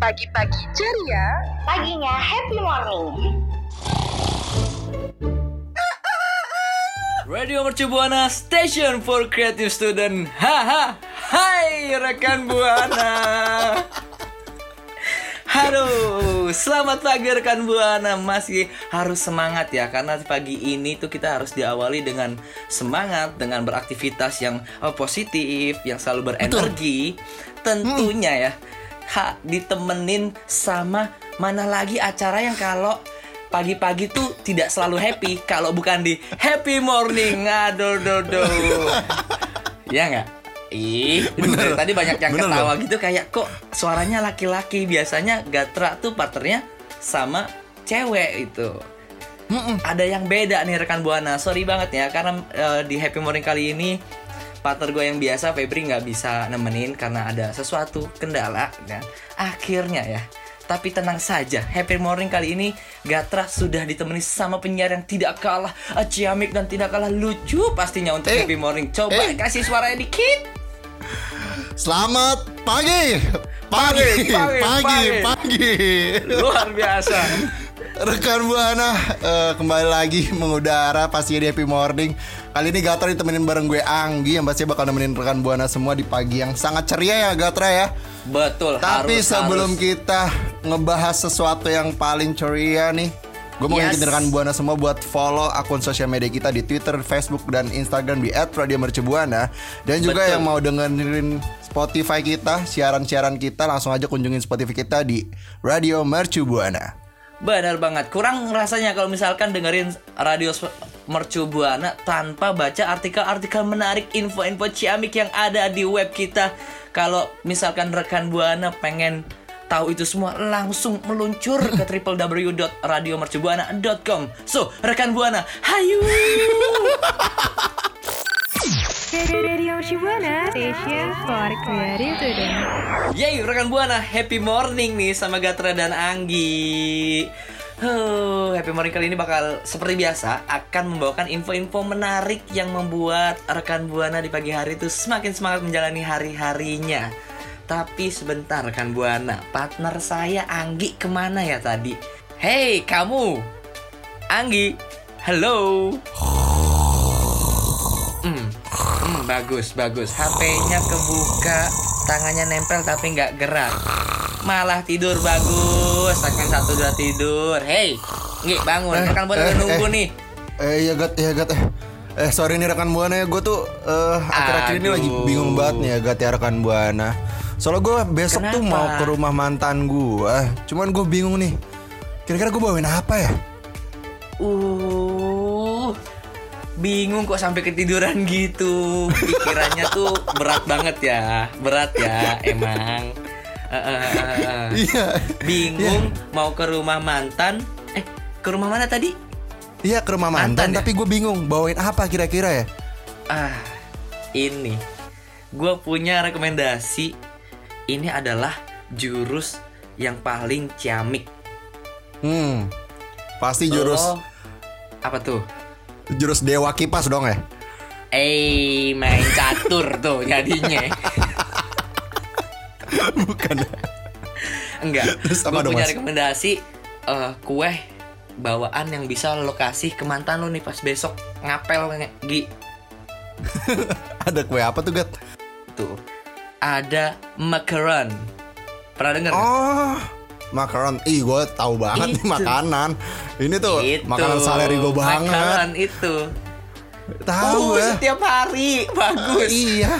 Pagi-pagi ceria, Paginya Happy Morning. Radio Mercu Buana Station for Creative Student. Haha. Hai rekan Buana. Halo, selamat pagi rekan Buana. Masih harus semangat ya karena pagi ini tuh kita harus diawali dengan semangat dengan beraktivitas yang oh, positif, yang selalu berenergi. Tentunya ya ha, ditemenin sama mana lagi acara yang kalau pagi-pagi tuh tidak selalu happy. Kalau bukan di happy morning aduh do do ya nggak? Ih bener. tadi banyak yang Bener ketawa gitu kayak kok suaranya laki-laki? Biasanya Gatra tuh partnernya sama cewek itu. Ada yang beda nih rekan buana. Sorry banget ya karena eh, di happy morning kali ini partner gue yang biasa Febri nggak bisa nemenin karena ada sesuatu kendala dan akhirnya ya tapi tenang saja happy morning kali ini Gatra sudah ditemani sama penyiar yang tidak kalah ciamik dan tidak kalah lucu pastinya untuk Eh, happy morning coba eh. kasih suaranya dikit Selamat pagi. Pagi, Pagi, pagi, pagi, pagi. pagi. luar biasa Rekan Buana eh, kembali lagi mengudara pastinya di Happy Morning. Kali ini Gatra ditemenin bareng gue Anggi yang pasti bakal nemenin rekan Buana semua di pagi yang sangat ceria ya Gatra ya. betul Tapi harus, sebelum harus. kita ngebahas sesuatu yang paling ceria nih Gue mau Yes. rekan Buana semua buat follow akun sosial media kita di Twitter, Facebook, dan Instagram di @radiomercubuana Dan juga Betul. yang mau dengerin Spotify kita, siaran-siaran kita Langsung aja kunjungin Spotify kita di Radio Mercubuana Benar banget. Kurang rasanya kalau misalkan dengerin radio Mercu Buana tanpa baca artikel-artikel menarik, info-info ciamik yang ada di web kita. Kalau misalkan rekan Buana pengen tahu itu semua langsung meluncur ke www.radiomercubuana.com. So, rekan Buana, hayu. Radio Shibuana Station for Creative Student. Yeay, rekan Buana, happy morning nih sama Gatra dan Anggi. Huh, happy morning kali ini bakal seperti biasa akan membawakan info-info menarik yang membuat rekan Buana di pagi hari itu semakin semangat menjalani hari-harinya. Tapi sebentar rekan Buana, partner saya Anggi ke mana ya tadi? Hey kamu, Anggi, halo. Bagus, bagus. HP-nya kebuka, tangannya nempel tapi nggak gerak. Malah tidur bagus. Segmen satu udah tidur. Hey, Ngi, bangun. Eh, Rekan buana eh, nunggu eh. nih. Eh iya Gat, iya Gat eh. Eh sorry nih rekan Buana ya, gue tuh eh, akhir-akhir ini lagi bingung banget nih ya Gat ya rekan Buana Soalnya gue besok tuh Kenapa? mau ke rumah mantan gue Cuman gue bingung nih Kira-kira gue bawain apa ya? Uh, bingung kok sampai ketiduran gitu. Pikirannya tuh berat banget ya, berat ya emang. Eh, eh. Iya Bingung mau ke rumah mantan. Eh, ke rumah mana tadi? Iya ke rumah mantan, Mantan ya? tapi gue bingung bawain apa kira-kira ya? Ah, ini gue punya rekomendasi. Ini adalah jurus yang paling ciamik. Hmm, pasti jurus Lo- apa tuh? Jurus dewa kipas dong ya? Eh, main catur tuh jadinya. Bukan. Enggak. Gue punya Mas? rekomendasi eh, kue bawaan yang bisa lo kasih ke mantan lo nih pas besok ngapel Gi Ada kue apa tuh, Gat? tuh ada macaron pernah denger? Oh, makaron. Ih, gue tahu banget nih Itu. makanan. Ini tuh Itu. makanan saleri gue banget. Macaron itu Tahu Oh, ya. setiap hari bagus Iya.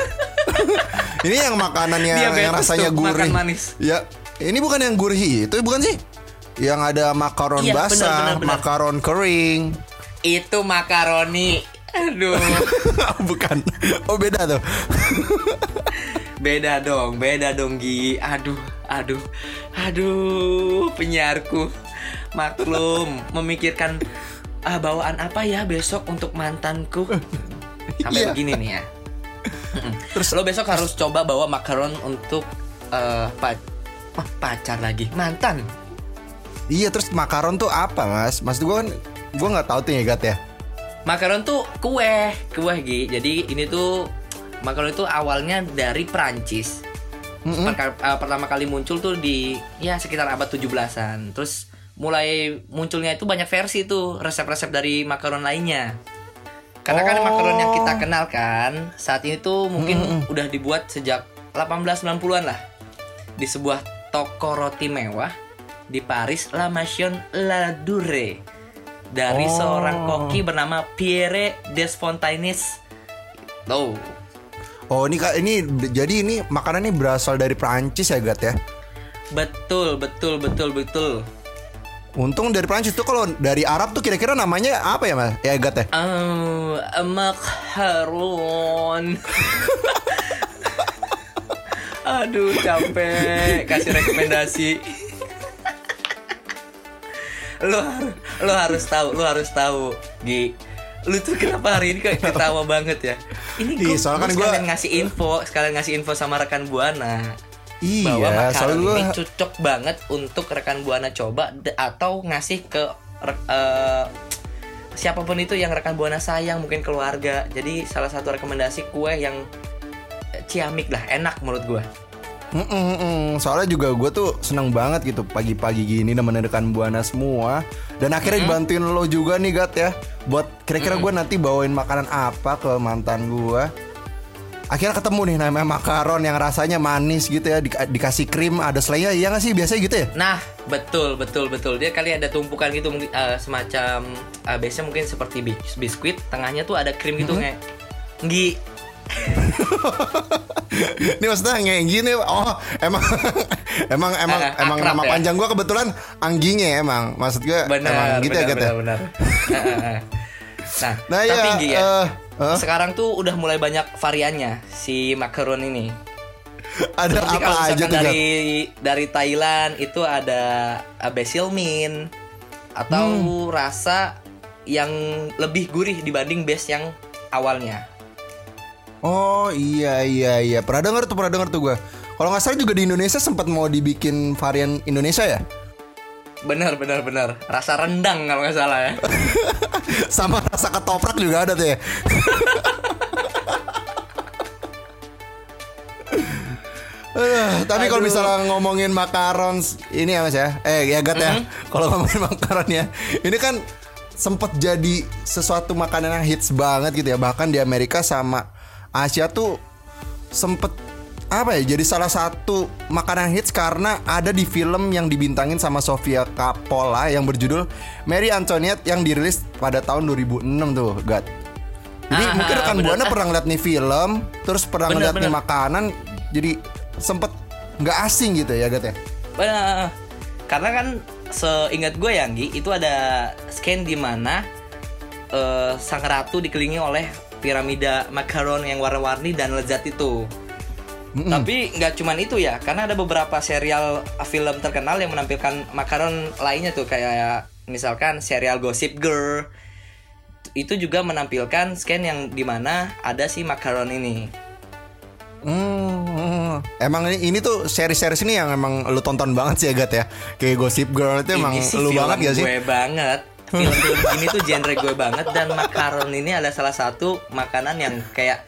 ini yang makanannya yang Diabetes rasanya tuh, gurih. makan manis. Ya, ini bukan yang gurih itu bukan sih? Yang ada makaron Iya, benar, basah, benar, benar. makaron kering. itu makaroni aduh bukan. Oh, beda tuh. beda dong beda dong Gi aduh aduh aduh penyiarku maklum memikirkan ah, bawaan apa ya besok untuk mantanku sampai Iya. begini nih ya terus lo besok harus coba bawa makaron untuk eh, pa- oh, pacar lagi mantan iya, terus makaron tuh apa, Mas? Mas gue kan gue nggak tahu tuh ya, Gat ya. Makaron tuh kue, kue Gi. Jadi ini tuh makaron itu awalnya dari Prancis. Perka- eh, pertama kali muncul tuh di ya sekitar abad 17-an. Terus mulai munculnya itu banyak versi tuh resep-resep dari makaron lainnya. Karena kan Oh. makaron yang kita kenal kan saat ini tuh mungkin udah dibuat sejak 1890-an lah di sebuah toko roti mewah di Paris La Maison La Dure dari Oh. seorang koki bernama Pierre Desfontaines. Tuh, Oh, ini Kak, ini jadi ini makanan ini berasal dari Prancis ya, Gat ya. betul, betul, betul, betul. Untung dari Prancis tuh kalau dari Arab tuh kira-kira namanya apa ya, Mas? Ya, Gat ya. Oh, macaron. Aduh, capek kasih rekomendasi. lo lo harus tahu, lo harus tahu, Gi. Lu tuh kenapa hari ini kayak ketawa banget ya? Ini gue soalnya kan gua- sekalian ngasih info, sekalian ngasih info sama rekan buana. Iya, bahwa makaron soalnya gua ini cocok banget untuk rekan buana coba atau ngasih ke eh, siapa pun itu yang rekan buana sayang mungkin keluarga jadi salah satu rekomendasi kue yang ciamik lah enak menurut gue Mm-mm, mm-mm. Soalnya juga gue tuh seneng banget gitu pagi-pagi gini nemenin rekan buana semua. Dan akhirnya dibantuin lo juga nih Gat ya. Buat kira-kira gue nanti bawain makanan apa ke mantan gue Akhirnya ketemu nih namanya makaron yang rasanya manis gitu ya Di- Dikasih krim ada selainya. Iya gak sih biasanya gitu ya? nah betul betul betul. Dia kali ada tumpukan gitu eh, semacam eh, biasanya mungkin seperti bis- biskuit. Tengahnya tuh ada krim gitu nge Nggi Ini maksudnya kayak gini Oh emang Emang emang Eh, emang akrab nama ya? panjang gue kebetulan Angginya emang Maksud gue benar emang gitu benar, ya ya? benar. Eh, eh, eh. nah, Nah, tapi iya, Nggi ya eh, eh. sekarang tuh udah mulai banyak variannya si macaron ini Ada Seperti apa aja tuh dari dari Thailand itu ada uh, basil mint atau Hmm. rasa yang lebih gurih dibanding base yang awalnya. Oh iya iya iya pernah denger tuh pernah denger tuh gue. Kalau nggak salah juga di Indonesia sempat mau dibikin varian Indonesia ya, Benar benar benar. Rasa rendang kalau nggak salah ya. sama rasa ketoprak juga ada tuh ya. Aduh, tapi kalau misalnya ngomongin makaron ini ya mas ya, eh ya Gat ya, kalau ngomongin makaron ya, ini kan sempet jadi sesuatu makanan yang hits banget gitu ya, bahkan di Amerika sama Asia tuh sempet apa ya jadi salah satu makanan hits karena ada di film yang dibintangin sama Sofia Coppola yang berjudul Mary Antoinette yang dirilis pada tahun 2006 tuh Gat. Jadi Ah, mungkin rekan bener. buana pernah ngeliat nih film, terus pernah Bener, ngeliat nih bener. makanan, jadi sempet nggak asing gitu ya Gat ya. Benar. Karena kan seingat gue ya Nggi, itu ada scan di mana eh, sang ratu dikelilingi oleh piramida makaron yang warna-warni dan lezat itu. Tapi nggak cuman itu ya, karena ada beberapa serial film terkenal yang menampilkan makaron lainnya tuh kayak misalkan serial Gossip Girl itu juga menampilkan scan yang di mana ada si makaron ini. Hmm, emang ini, ini tuh seri-seri ini yang emang lu tonton banget sih ya Gat ya. Kayak Gossip Girl itu emang ini lu banget gak sih? gue banget. Film-film ini tuh genre gue banget dan makaron ini adalah salah satu makanan yang kayak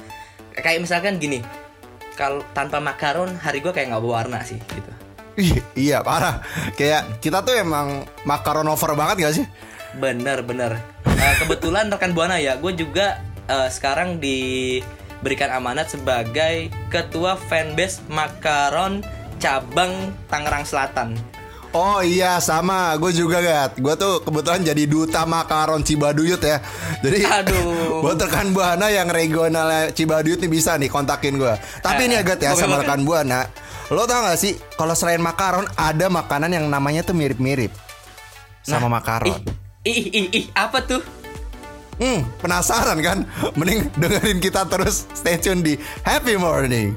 kayak misalkan gini. Kalau tanpa makaron hari gue kayak nggak berwarna sih gitu. Ih, iya parah. Kayak kita tuh emang makaron over banget gak sih? Bener bener. Eh, kebetulan rekan buana ya, gue juga eh, sekarang diberikan amanat sebagai ketua fanbase makaron cabang Tangerang Selatan. Oh iya sama, gue juga gat. Gue tuh kebetulan jadi duta makaron Cibaduyut ya. Jadi Aduh. buat rekan buana yang regional Cibaduyut nih bisa nih kontakin gue. Tapi Eh, ini agak ya sama rekan buana. Lo tau gak sih kalau selain makaron ada makanan yang namanya tuh mirip-mirip sama Nah, makaron. Ih, ih, ih, ih, apa tuh? Hmm, penasaran kan? Mending dengerin kita terus stay tune di Happy Morning.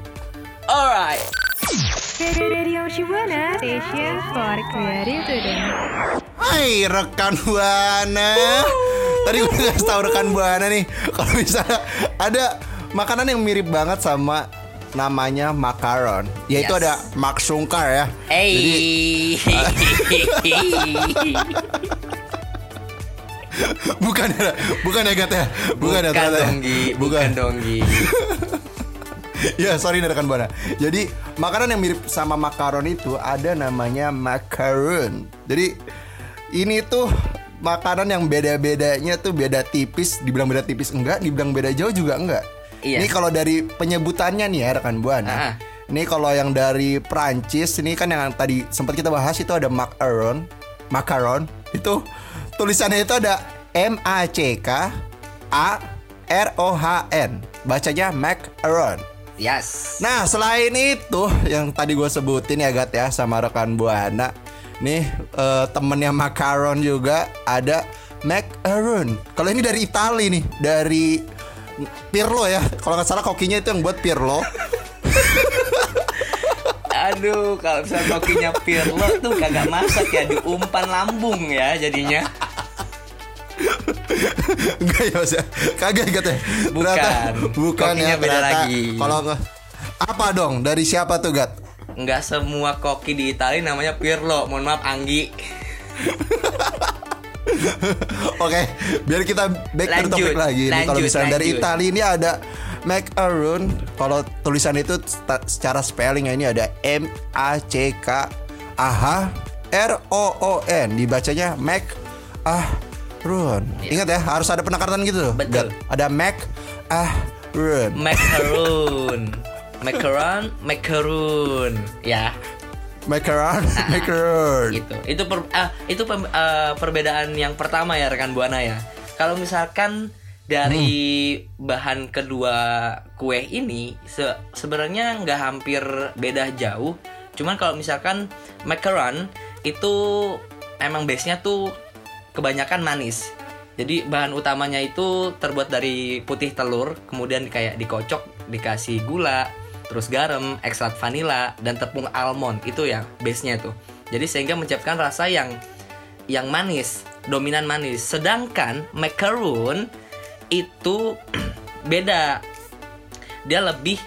Alright. Radio Shibuana, station for creative student. Hai rekan buana. Tadi gue ngasih tahu rekan buana nih kalau misalnya ada makanan yang mirip banget sama namanya makaron, yaitu Yes. ada Mark Sungkar ya. Jadi Hey. bukan ya, bukan ya Gat ya, bukan, ya bukan ya. dong Gi, bukan dong Gi. ya sorry rekan buana. Jadi makanan yang mirip sama makaron itu ada namanya macaron. Jadi ini tuh makanan yang beda-bedanya tuh beda tipis. Dibilang beda tipis enggak, dibilang beda jauh juga enggak. Iya. Ini kalau dari penyebutannya nih ya rekan buana. Ah. Ini kalau yang dari Prancis ini kan yang tadi sempat kita bahas itu ada macaron, macaron itu tulisannya itu ada M A C K A R O H N. Bacanya macaron. Yes. Nah selain itu yang tadi gue sebutin ya Gat ya sama rekan Buana Nih eh, temennya Macaron juga ada Macaron Kalau ini dari Itali nih Dari Pirlo ya Kalau nggak salah kokinya itu yang buat Pirlo Aduh, kalau misalnya kokinya Pirlo tuh kagak masak ya, diumpan lambung ya jadinya. Enggak ya Mas ya Kagak Gat ya Bukan. Ternyata- Bukan Kokinya ya beda lagi. Kalau Apa dong dari siapa tuh Gat Nggak semua koki di Italia namanya Pirlo. Mohon maaf Anggi. Oke, biar kita back to Lanjut, topik lagi. Nih, kalau lanjut, misalnya dari lanjut. Italia ini ada macaron. Kalau tulisan itu secara spellingnya ini ada M A C K A H R O O N. Dibacanya mac ah run. Ingat ya, harus ada penekanan gitu loh. Betul. Ada mac ah run. Macaron. Macaron, macaron. Ya, Macaron, macaron. gitu. Itu per- ah, itu pem- eh, perbedaan yang pertama ya rekan Buana ya. Kalau misalkan dari bahan kedua kue ini se- sebenarnya nggak hampir beda jauh. Cuman kalau misalkan macaron itu emang base-nya tuh kebanyakan manis. Jadi bahan utamanya itu terbuat dari putih telur, kemudian kayak dikocok, dikasih gula, terus garam, ekstrak vanila dan tepung almond itu ya base-nya tuh. Jadi sehingga menciptakan rasa yang yang manis, dominan manis. Sedangkan macaron itu beda. Dia lebih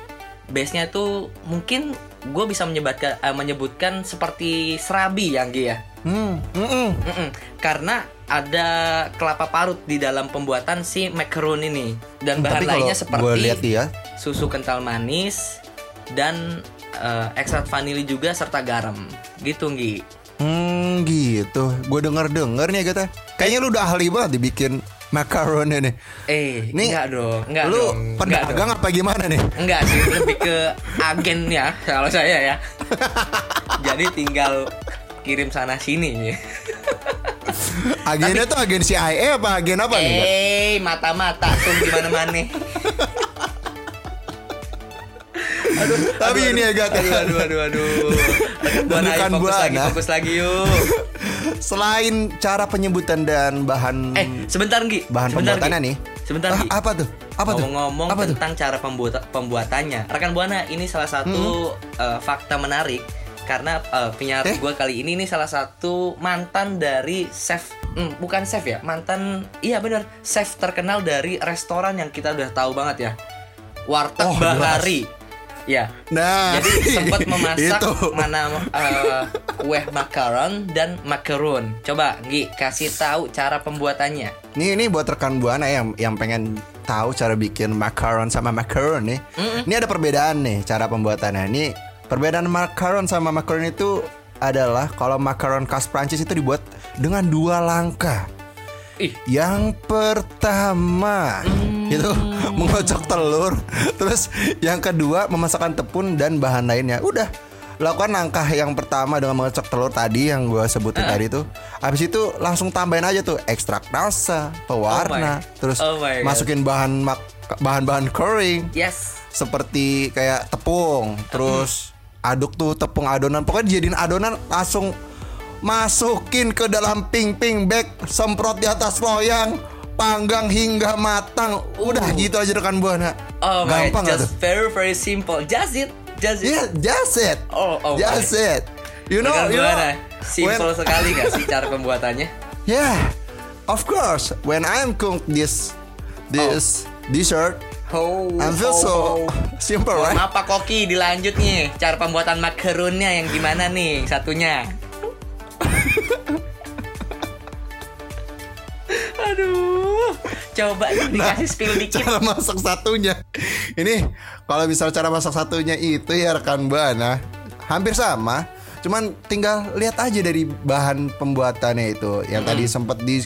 base-nya tuh mungkin gue bisa menyebutkan eh, menyebutkan seperti serabi yang Gi ya. Hmm, mm-mm. Mm-mm. Karena ada kelapa parut di dalam pembuatan si macaron ini dan bahan Tapi lainnya gue seperti lihat ya, susu kental manis dan eh, ekstrak vanili juga serta garam. Gitu Nggi. Hmm gitu Gue denger-denger nih kata Kayaknya lu udah ahli banget dibikin macaron ini Eh, Nih, enggak dong, enggak Lu dong. enggak pedagang dong. apa gimana nih? Enggak sih, lebih ke agen ya kalau saya ya. Jadi tinggal kirim sana sini. Agennya tuh agen CIA apa agen apa nih? Eh, mata-mata tuh gimana mana? Tapi ini ya Gat Aduh, aduh, aduh, aduh. Buana, Bukan fokus lagi, Buana. fokus lagi yuk. Selain cara penyebutan dan bahan Eh, sebentar Gi. bahan sebentar, pembuatannya Gi. nih. Sebentar Ah, Gi. apa tuh? Apa tuh? Ngomong-ngomong Apa tuh? tentang cara pembuat pembuatannya, rekan buana ini salah satu eh, fakta menarik karena eh, penyiar Eh? gue kali ini ini salah satu mantan dari chef, hmm, bukan chef ya, mantan, iya bener, chef terkenal dari restoran yang kita udah tahu banget ya, warteg Oh. Bahari. Ya, Nah, jadi sempat memasak itu. mana eh, kue macaron dan macaron. Coba, Gi, kasih tahu cara pembuatannya. Nih ini buat rekan buana yang yang pengen tahu cara bikin macaron sama macaron nih. Ini ada perbedaan nih cara pembuatannya. Ini perbedaan macaron sama macaron itu adalah kalau macaron khas Prancis itu dibuat dengan dua langkah. Ih. Yang pertama itu mengocok telur, terus yang kedua memasakkan tepung dan bahan lainnya. Udah lakukan langkah yang pertama dengan mengocok telur tadi yang gue sebutin tadi tuh. Habis itu langsung tambahin aja tuh ekstrak rasa, pewarna, Oh my- terus oh my masukin bahan mak bahan-bahan kering Yes. seperti kayak tepung, terus aduk tuh tepung adonan. Pokoknya dijadiin adonan langsung masukin ke dalam ping-ping bag, semprot di atas loyang, panggang hingga matang. Udah gitu aja rekan buana. Oh my, Gampang tuh? just very very simple. Just it, just it. Yeah, just it. Oh, oh just it. You know, Rekan you know. Buana, simple when- sekali gak sih cara pembuatannya? Yeah, of course. When I'm cook this this dessert, Oh, I feel so simple, right? Maaf Pak Koki, dilanjut nih. Cara pembuatan makarunnya yang gimana nih satunya? Aduh, coba dikasih spill dikit. cara masak satunya ini kalau misal cara masak satunya itu ya rekan buana hampir sama cuman tinggal lihat aja dari bahan pembuatannya itu yang tadi sempat di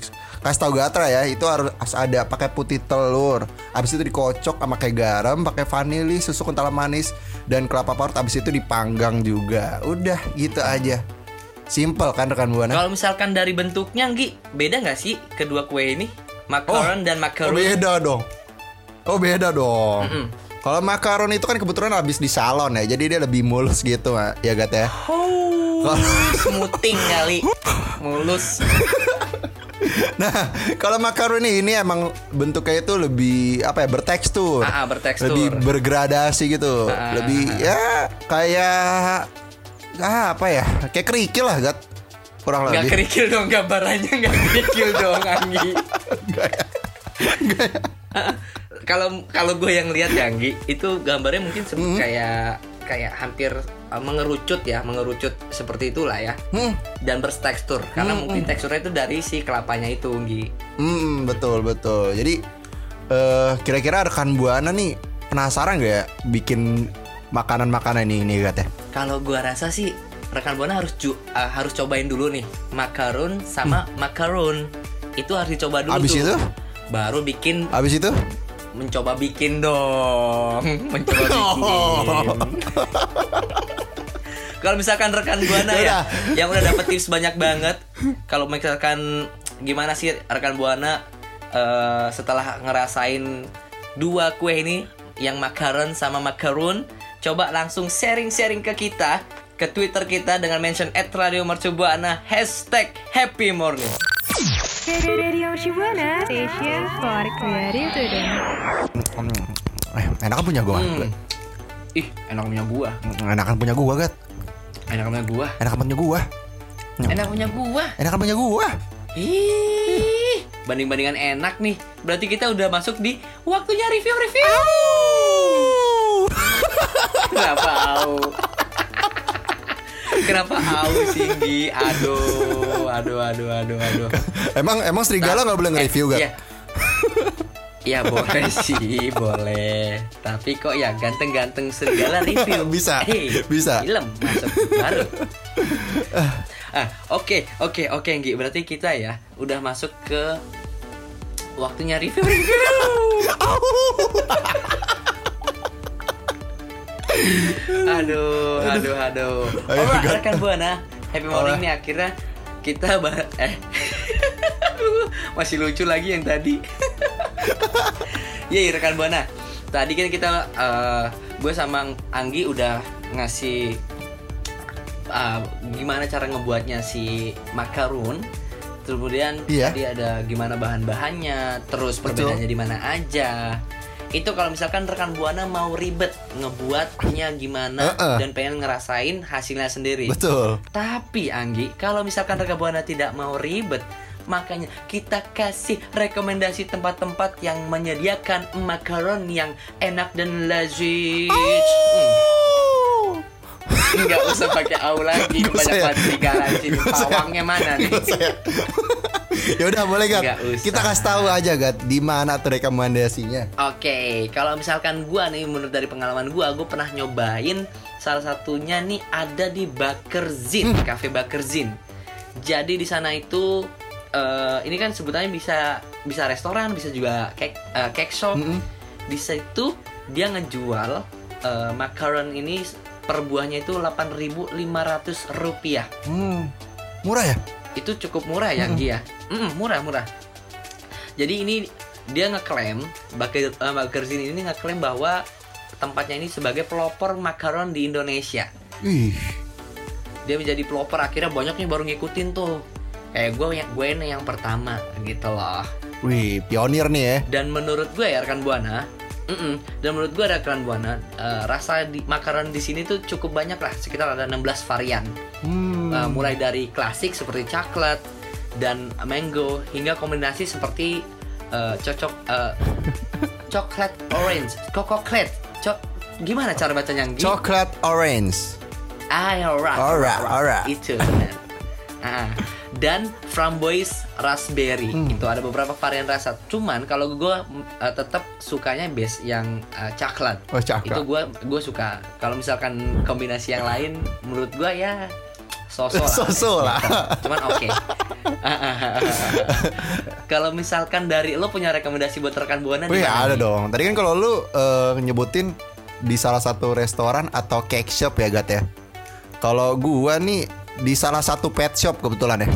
kasih tau Gatra ya itu harus ada pakai putih telur habis itu dikocok sama kayak garam pakai vanili susu kental manis dan kelapa parut habis itu dipanggang juga udah gitu aja simple kan rekan buana Kalau misalkan dari bentuknya, Nggi, beda nggak sih kedua kue ini? Makaron dan Oh makarun. beda dong. Oh beda dong. Mm-mm. Kalau makaron itu kan kebetulan habis di salon ya, jadi dia lebih mulus gitu ya Gat ya. Oh, smoothing kali. Mulus. Nah kalau makaron ini emang bentuknya itu lebih apa ya bertekstur, Ah, ah, bertekstur. lebih bergradasi gitu, Ah, lebih ya kayak ah, apa ya kayak kerikil lah Gat. Kurang lebih. kerikil dong gambarannya, nggak kerikil dong, Anggi. Kalau kalau gue yang lihat ya, Anggi, itu gambarnya mungkin sep- Hmm. kayak kayak hampir uh, mengerucut ya, mengerucut seperti itulah ya. Hmm, Dan bertekstur karena mungkin teksturnya itu dari si kelapanya itu, Anggi. hmm, betul betul. Jadi eh kira-kira rekan buana nih penasaran gak ya bikin makanan-makanan ini ini ya? Kalau gua rasa sih rekan buana harus ju- uh, harus cobain dulu nih makarun sama makarun itu harus dicoba dulu Hmm. Abis tuh. itu? baru bikin Abis itu? Mencoba bikin dong. Mencoba bikin. Kalau misalkan rekan buana ya yang udah dapet tips banyak banget kalau misalkan gimana sih rekan buana eh, setelah ngerasain dua kue ini yang makaron sama makarun coba langsung sharing-sharing ke kita ke Twitter kita dengan mention @radiomercubuana hashtag happy morning Radio Shibuana, station for creative eh, enakan punya gua. Hmm. ih enak punya gua Enakan punya gua, Gat. enak punya gua Enakan punya gua. enak punya gua Enakan punya gua. Ih, banding-bandingan enak nih. Berarti kita udah masuk di waktunya review-review. Kenapa au? Kenapa au sih, Gi? Aduh, aduh, aduh, aduh, aduh. Emang emang serigala nggak boleh nge-review, Gat? Iya. Ya boleh sih, boleh. Tapi kok ya ganteng-ganteng serigala review. Bisa, Hei, bisa. Film masuk baru. ah, oke, oke, oke, Nggi. Berarti kita ya udah masuk ke waktunya review-review. aduh, aduh, aduh. Ayo, Gat. rekan buana, happy morning Alright. nih akhirnya kita bah eh masih lucu lagi yang tadi. Iya, rekan buana. Tadi kan kita eh, gue sama Anggi udah ngasih eh, gimana cara ngebuatnya si makarun. Kemudian Iya. tadi ada gimana bahan-bahannya, terus perbedaannya di mana aja. Itu kalau misalkan rekan buana mau ribet ngebuatnya gimana Uh-uh. dan pengen ngerasain hasilnya sendiri. Betul. Tapi Anggi, kalau misalkan Reka Buana tidak mau ribet, makanya kita kasih rekomendasi tempat-tempat yang menyediakan makaron yang enak dan lazis. Hmm. Nggak usah pakai au lagi, usah banyak ya? banget serigala di sini. Nggak usah ya? Pawangnya mana nih? ya udah boleh. Nggak usah. Kita kasih tahu aja Gat di mana tuh rekomendasinya. Oke, kalau misalkan gua nih menurut dari pengalaman gua, gua pernah nyobain salah satunya nih ada di Bakerzin, Cafe Bakerzin. Jadi di sana itu eh, ini kan sebutannya bisa bisa restoran, bisa juga cake eh, cake shop. Mm-mm. Di situ dia ngejual eh, macaron ini per buahnya itu 8.500 rupiah. Hmm, murah ya? Itu cukup murah ya, Anggi ya? Mm-mm, murah murah. Jadi ini dia ngeklaim Baker uh, Bakerzin ini ngeklaim bahwa tempatnya ini sebagai pelopor makaron di Indonesia. Ih, Dia menjadi pelopor akhirnya banyak nih baru ngikutin tuh. Kayak gue yang gue yang pertama gitu loh. wih, pionir nih ya. Dan menurut gue ya rekan buana, mm-mm, dan menurut gue rekan buana eh, rasa di makaron di sini tuh cukup banyak lah, sekitar ada 16 varian. Hmm. Uh, mulai dari klasik seperti coklat dan mango hingga kombinasi seperti uh, cocok uh, coklat orange, kokoklet. Cok gimana cara bacanya? Coklat orange. Ah, alright. Alright, alright. Itu benar. Ah, dan framboise raspberry. Hmm. Itu ada beberapa varian rasa. Cuman kalau gue tetap sukanya base yang uh, coklat. Oh, coklat. Itu gue gue suka. Kalau misalkan kombinasi yang lain menurut gue ya sosok lah. Sosok lah. Cuman oke. kalau misalkan dari lo punya rekomendasi buat rekan buana Wih ada nih? dong. Tadi kan kalau lu eh, nyebutin di salah satu restoran atau cake shop ya Gat ya. Kalau gua nih di salah satu pet shop kebetulan ya.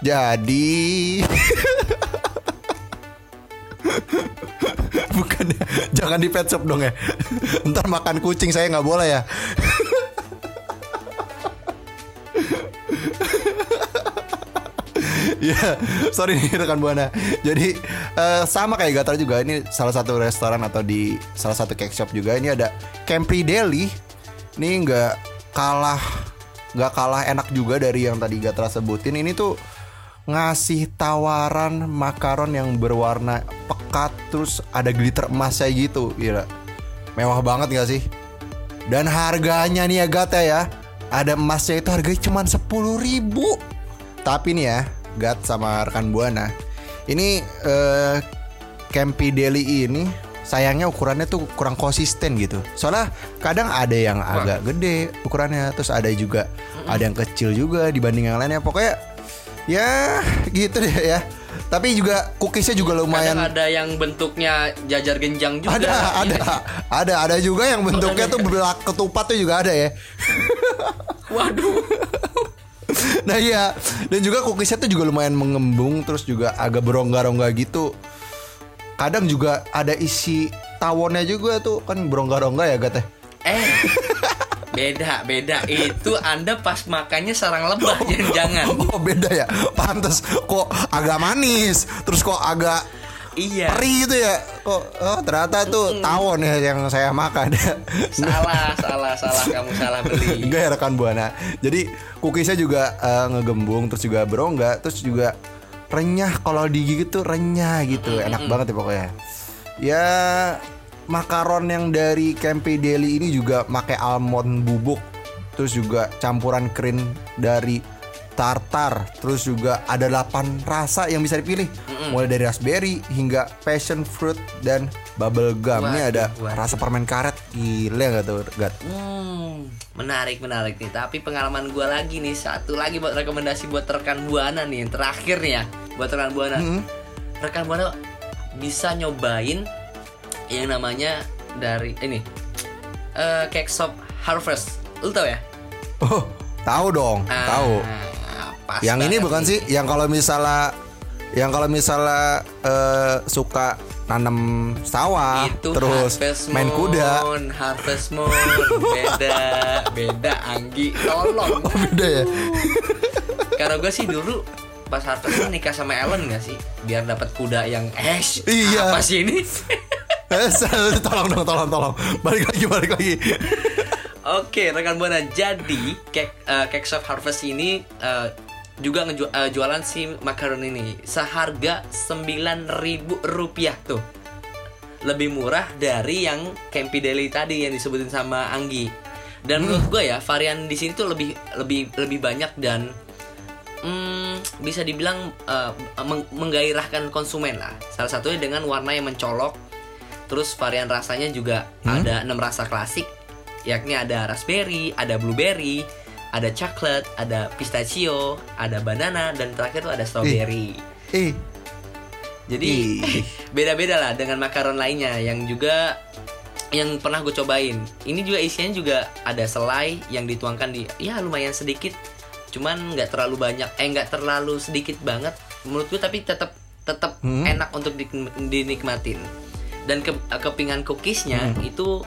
Jadi Bukan ya, jangan di pet shop dong ya. Ntar makan kucing saya nggak boleh ya. Iya, sorry nih rekan buana. Jadi eh, sama kayak Gatar juga ini salah satu restoran atau di salah satu cake shop juga ini ada Campri Deli. Ini nggak kalah nggak kalah enak juga dari yang tadi Gatra sebutin. Ini tuh ngasih tawaran makaron yang berwarna pekat terus ada glitter emasnya gitu, gila. Mewah banget gak sih? Dan harganya nih ya Gata ya Ada emasnya itu harganya cuma 10 ribu Tapi nih ya Gat sama rekan Buana Ini eh, Campy Deli ini Sayangnya ukurannya tuh kurang konsisten gitu Soalnya kadang ada yang agak gede ukurannya Terus ada juga Ada yang kecil juga dibanding yang lainnya Pokoknya Ya gitu deh ya Tapi juga cookiesnya juga lumayan Kadang ada yang bentuknya jajar genjang juga. ada, ada, ada, ada juga yang bentuknya tuh belak ketupat tuh juga ada ya. Waduh. Nah iya, dan juga cookiesnya tuh juga lumayan mengembung, terus juga agak berongga-rongga gitu. Kadang juga ada isi tawonnya juga tuh kan berongga-rongga ya gateh. Eh, beda, beda. Itu Anda pas makannya sarang lebah, jangan-jangan. Oh beda ya, pantes kok agak manis, terus kok agak Iya. perih gitu ya. Kok oh ternyata tuh tawon ya yang saya makan. Salah, salah, salah. Kamu salah beli. Enggak ya rekan buana. Jadi cookiesnya juga eh, ngegembung terus juga berongga terus juga renyah kalau digigit tuh renyah gitu. Enak banget ya pokoknya. Ya makaron yang dari Campy Deli ini juga pakai almond bubuk. Terus juga campuran krim dari tartar. Terus juga ada 8 rasa yang bisa dipilih. Mulai dari raspberry hingga passion fruit dan bubble gum. Ini ada waduh. rasa permen karet. Gila gak tuh, Gat? Hmm, menarik, menarik nih. Tapi pengalaman gua lagi nih, satu lagi buat rekomendasi buat rekan buana nih, yang terakhir nih ya, buat rekan buana. Mm-mm. Rekan buana bisa nyobain yang namanya dari ini eh cake shop Harvest. Lu tau ya? Oh, tahu dong, Ah, tahu. Pas Yang ini banget bukan sih yang kalau misalnya yang kalau misalnya eh, suka nanam sawah itu terus Harvest main kuda. Moon, Harvest Moon beda beda Anggi tolong Beda ya? karena gue sih dulu pas Harvest Moon nikah sama Ellen gak sih biar dapat kuda yang eh Iya. apa sih ini Eh, tolong dong, tolong, tolong. Balik lagi, balik lagi. Oke rekan buana jadi cake eh, cake shop Harvest ini eh, juga ngeju- eh, jualan si makaron ini. Seharga 9.000 rupiah tuh. Lebih murah dari yang Campy Deli tadi yang disebutin sama Anggi. Dan menurut gue ya varian di sini tuh lebih lebih lebih banyak dan hmm, bisa dibilang eh, meng- menggairahkan konsumen lah. Salah satunya dengan warna yang mencolok. Terus varian rasanya juga ada enam rasa klasik. Yakni ada raspberry ada blueberry ada coklat, ada pistachio, ada banana dan terakhir tuh ada strawberry. Eh, Jadi Ih. beda-beda lah dengan makaron lainnya yang juga yang pernah gue cobain. Ini juga isinya juga ada selai yang dituangkan di ya lumayan sedikit, cuman nggak terlalu banyak, eh nggak terlalu sedikit banget menurut gue tapi tetap tetap Hmm. enak untuk di- dinikmatin. Dan ke, kepingan cookiesnya Hmm. itu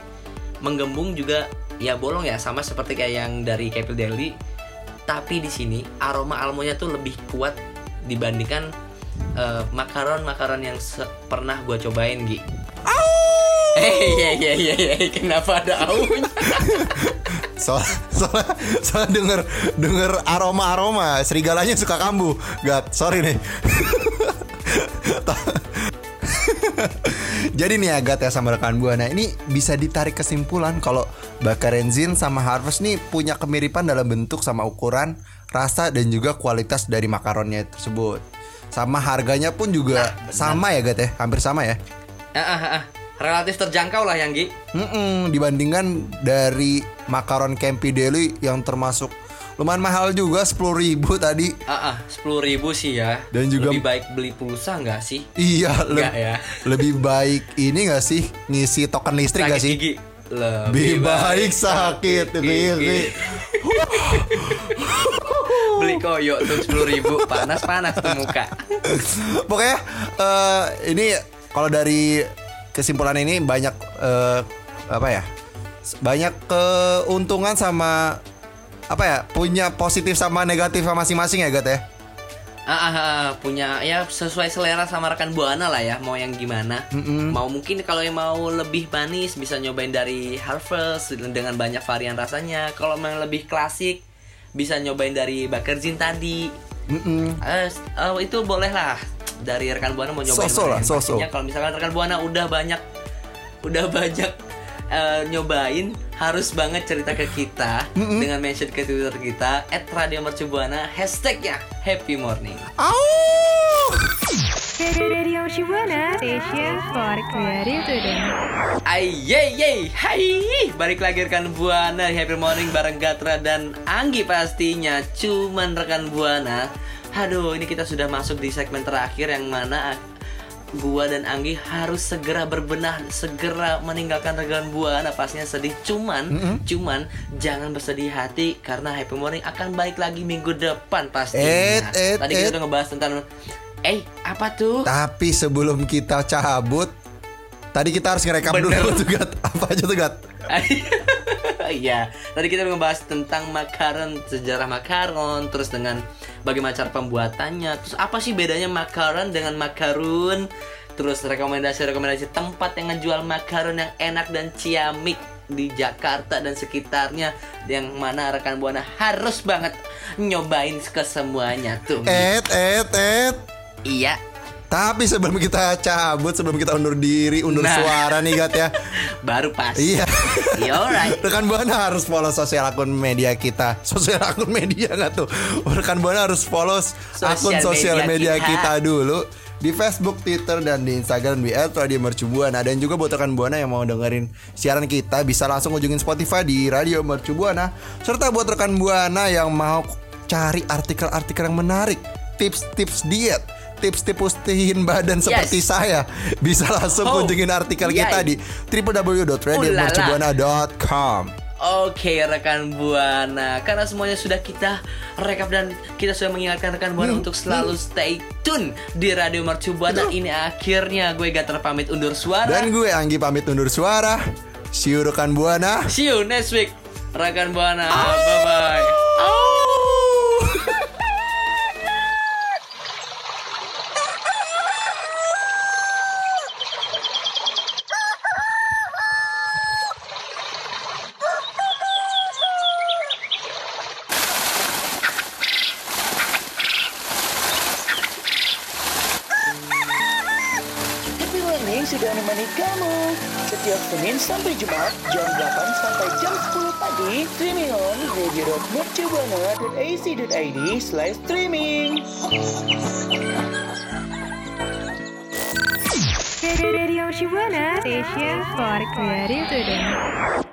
menggembung juga ya bolong ya sama seperti kayak yang dari Capil Daily. Tapi di sini aroma almonya tuh lebih kuat dibandingkan eh, makaron-makaron yang se- pernah gue cobain Gi. Eh iya iya iya iya kenapa ada aunya? soal soalnya soalnya denger denger aroma aroma serigalanya suka kambuh. Gat, sorry nih. Jadi nih Agat ya sama rekan Buana ini bisa ditarik kesimpulan kalau Bakarenzin sama Harvest nih punya kemiripan dalam bentuk sama ukuran, rasa dan juga kualitas dari makaronnya tersebut. Sama harganya pun juga sama ya Gat ya, hampir sama ya. Ah, ah, ah. Relatif terjangkau lah yang Gi. Mm-mm, dibandingkan dari makaron Campy Deli yang termasuk lumayan mahal juga 10.000 ribu tadi. Ah, ah, sepuluh ribu sih ya. Dan juga- lebih baik beli pulsa nggak sih? Iya, le- Enggak ya. lebih baik ini gak sih ngisi token listrik gak Sakit sih? gigi. Lebih baik sakit gigi. Beli koyo tuh sepuluh ribu panas panas tuh muka. Pokoknya eh, ini kalau dari kesimpulan ini banyak eh, apa ya? Banyak keuntungan sama apa ya? Punya positif sama negatif masing-masing ya, Gat ya? Ah, ah, ah, punya ya sesuai selera sama rekan buana lah ya mau yang gimana mau mungkin kalau yang mau lebih manis bisa nyobain dari Harvest dengan banyak varian rasanya kalau mau yang lebih klasik bisa nyobain dari Bakerzin tadi Mm-mm. Eh, s- eh, itu boleh lah dari rekan buana mau nyobain So-so mana lah, so-so. pastinya kalau misalkan rekan buana udah banyak udah banyak eh, nyobain harus banget cerita ke kita dengan mention ke twitter kita @radiomercubuana hashtagnya Happy Morning. Radio Shibuana, station for creative today. Ay, yey, yey, hai. Balik lagi rekan Buana Happy Morning bareng Gatra dan Anggi pastinya. Cuman rekan Buana Aduh, ini kita sudah masuk di segmen terakhir yang mana Gua dan Anggi harus segera berbenah Segera meninggalkan rekan Buana Pastinya sedih Cuman, cuman Jangan bersedih hati Karena Happy Morning akan balik lagi minggu depan pastinya Et, et, Tadi kita et. udah ngebahas tentang Eh, apa tuh? Tapi sebelum kita cabut, tadi kita harus ngerekam Bener. dulu tuh Gat. Apa aja tuh Gat? Iya, tadi kita ngebahas tentang makaron, sejarah makaron, terus dengan bagaimana cara pembuatannya, terus apa sih bedanya makaron dengan makarun, terus rekomendasi-rekomendasi tempat yang ngejual makaron yang enak dan ciamik di Jakarta dan sekitarnya yang mana rekan buana harus banget nyobain ke semuanya tuh. Et, et, et. Iya, Tapi sebelum kita cabut, sebelum kita undur diri, undur Nah. suara nih Gat ya. baru pas. Iya. Iya, alright. Rekan Buana harus follow sosial akun media kita. Sosial akun media nggak tuh? Rekan Buana harus follow akun Sosial sosial media, media kita. kita. dulu di Facebook, Twitter, dan di Instagram di @radiomercubuana. Dan juga buat rekan Buana yang mau dengerin siaran kita bisa langsung kunjungin Spotify di Radio Mercubuana. Serta buat rekan Buana yang mau cari artikel-artikel yang menarik, tips-tips diet, tips-tips pustihin badan seperti saya, bisa langsung Oh, kunjungin artikel kita yay. di www.radiomercubuana.com. Oke rekan Buana. Karena semuanya sudah kita rekap dan kita sudah mengingatkan rekan Buana Hmm, untuk selalu stay tune di Radio Mercu Buana Ini akhirnya gue Gater pamit undur suara. Dan gue Anggi pamit undur suara. See you rekan Buana. See you next week rekan Buana. Bye bye radio.mercubuana.ac.id Slash streaming Radio Shibuana, station for creative today.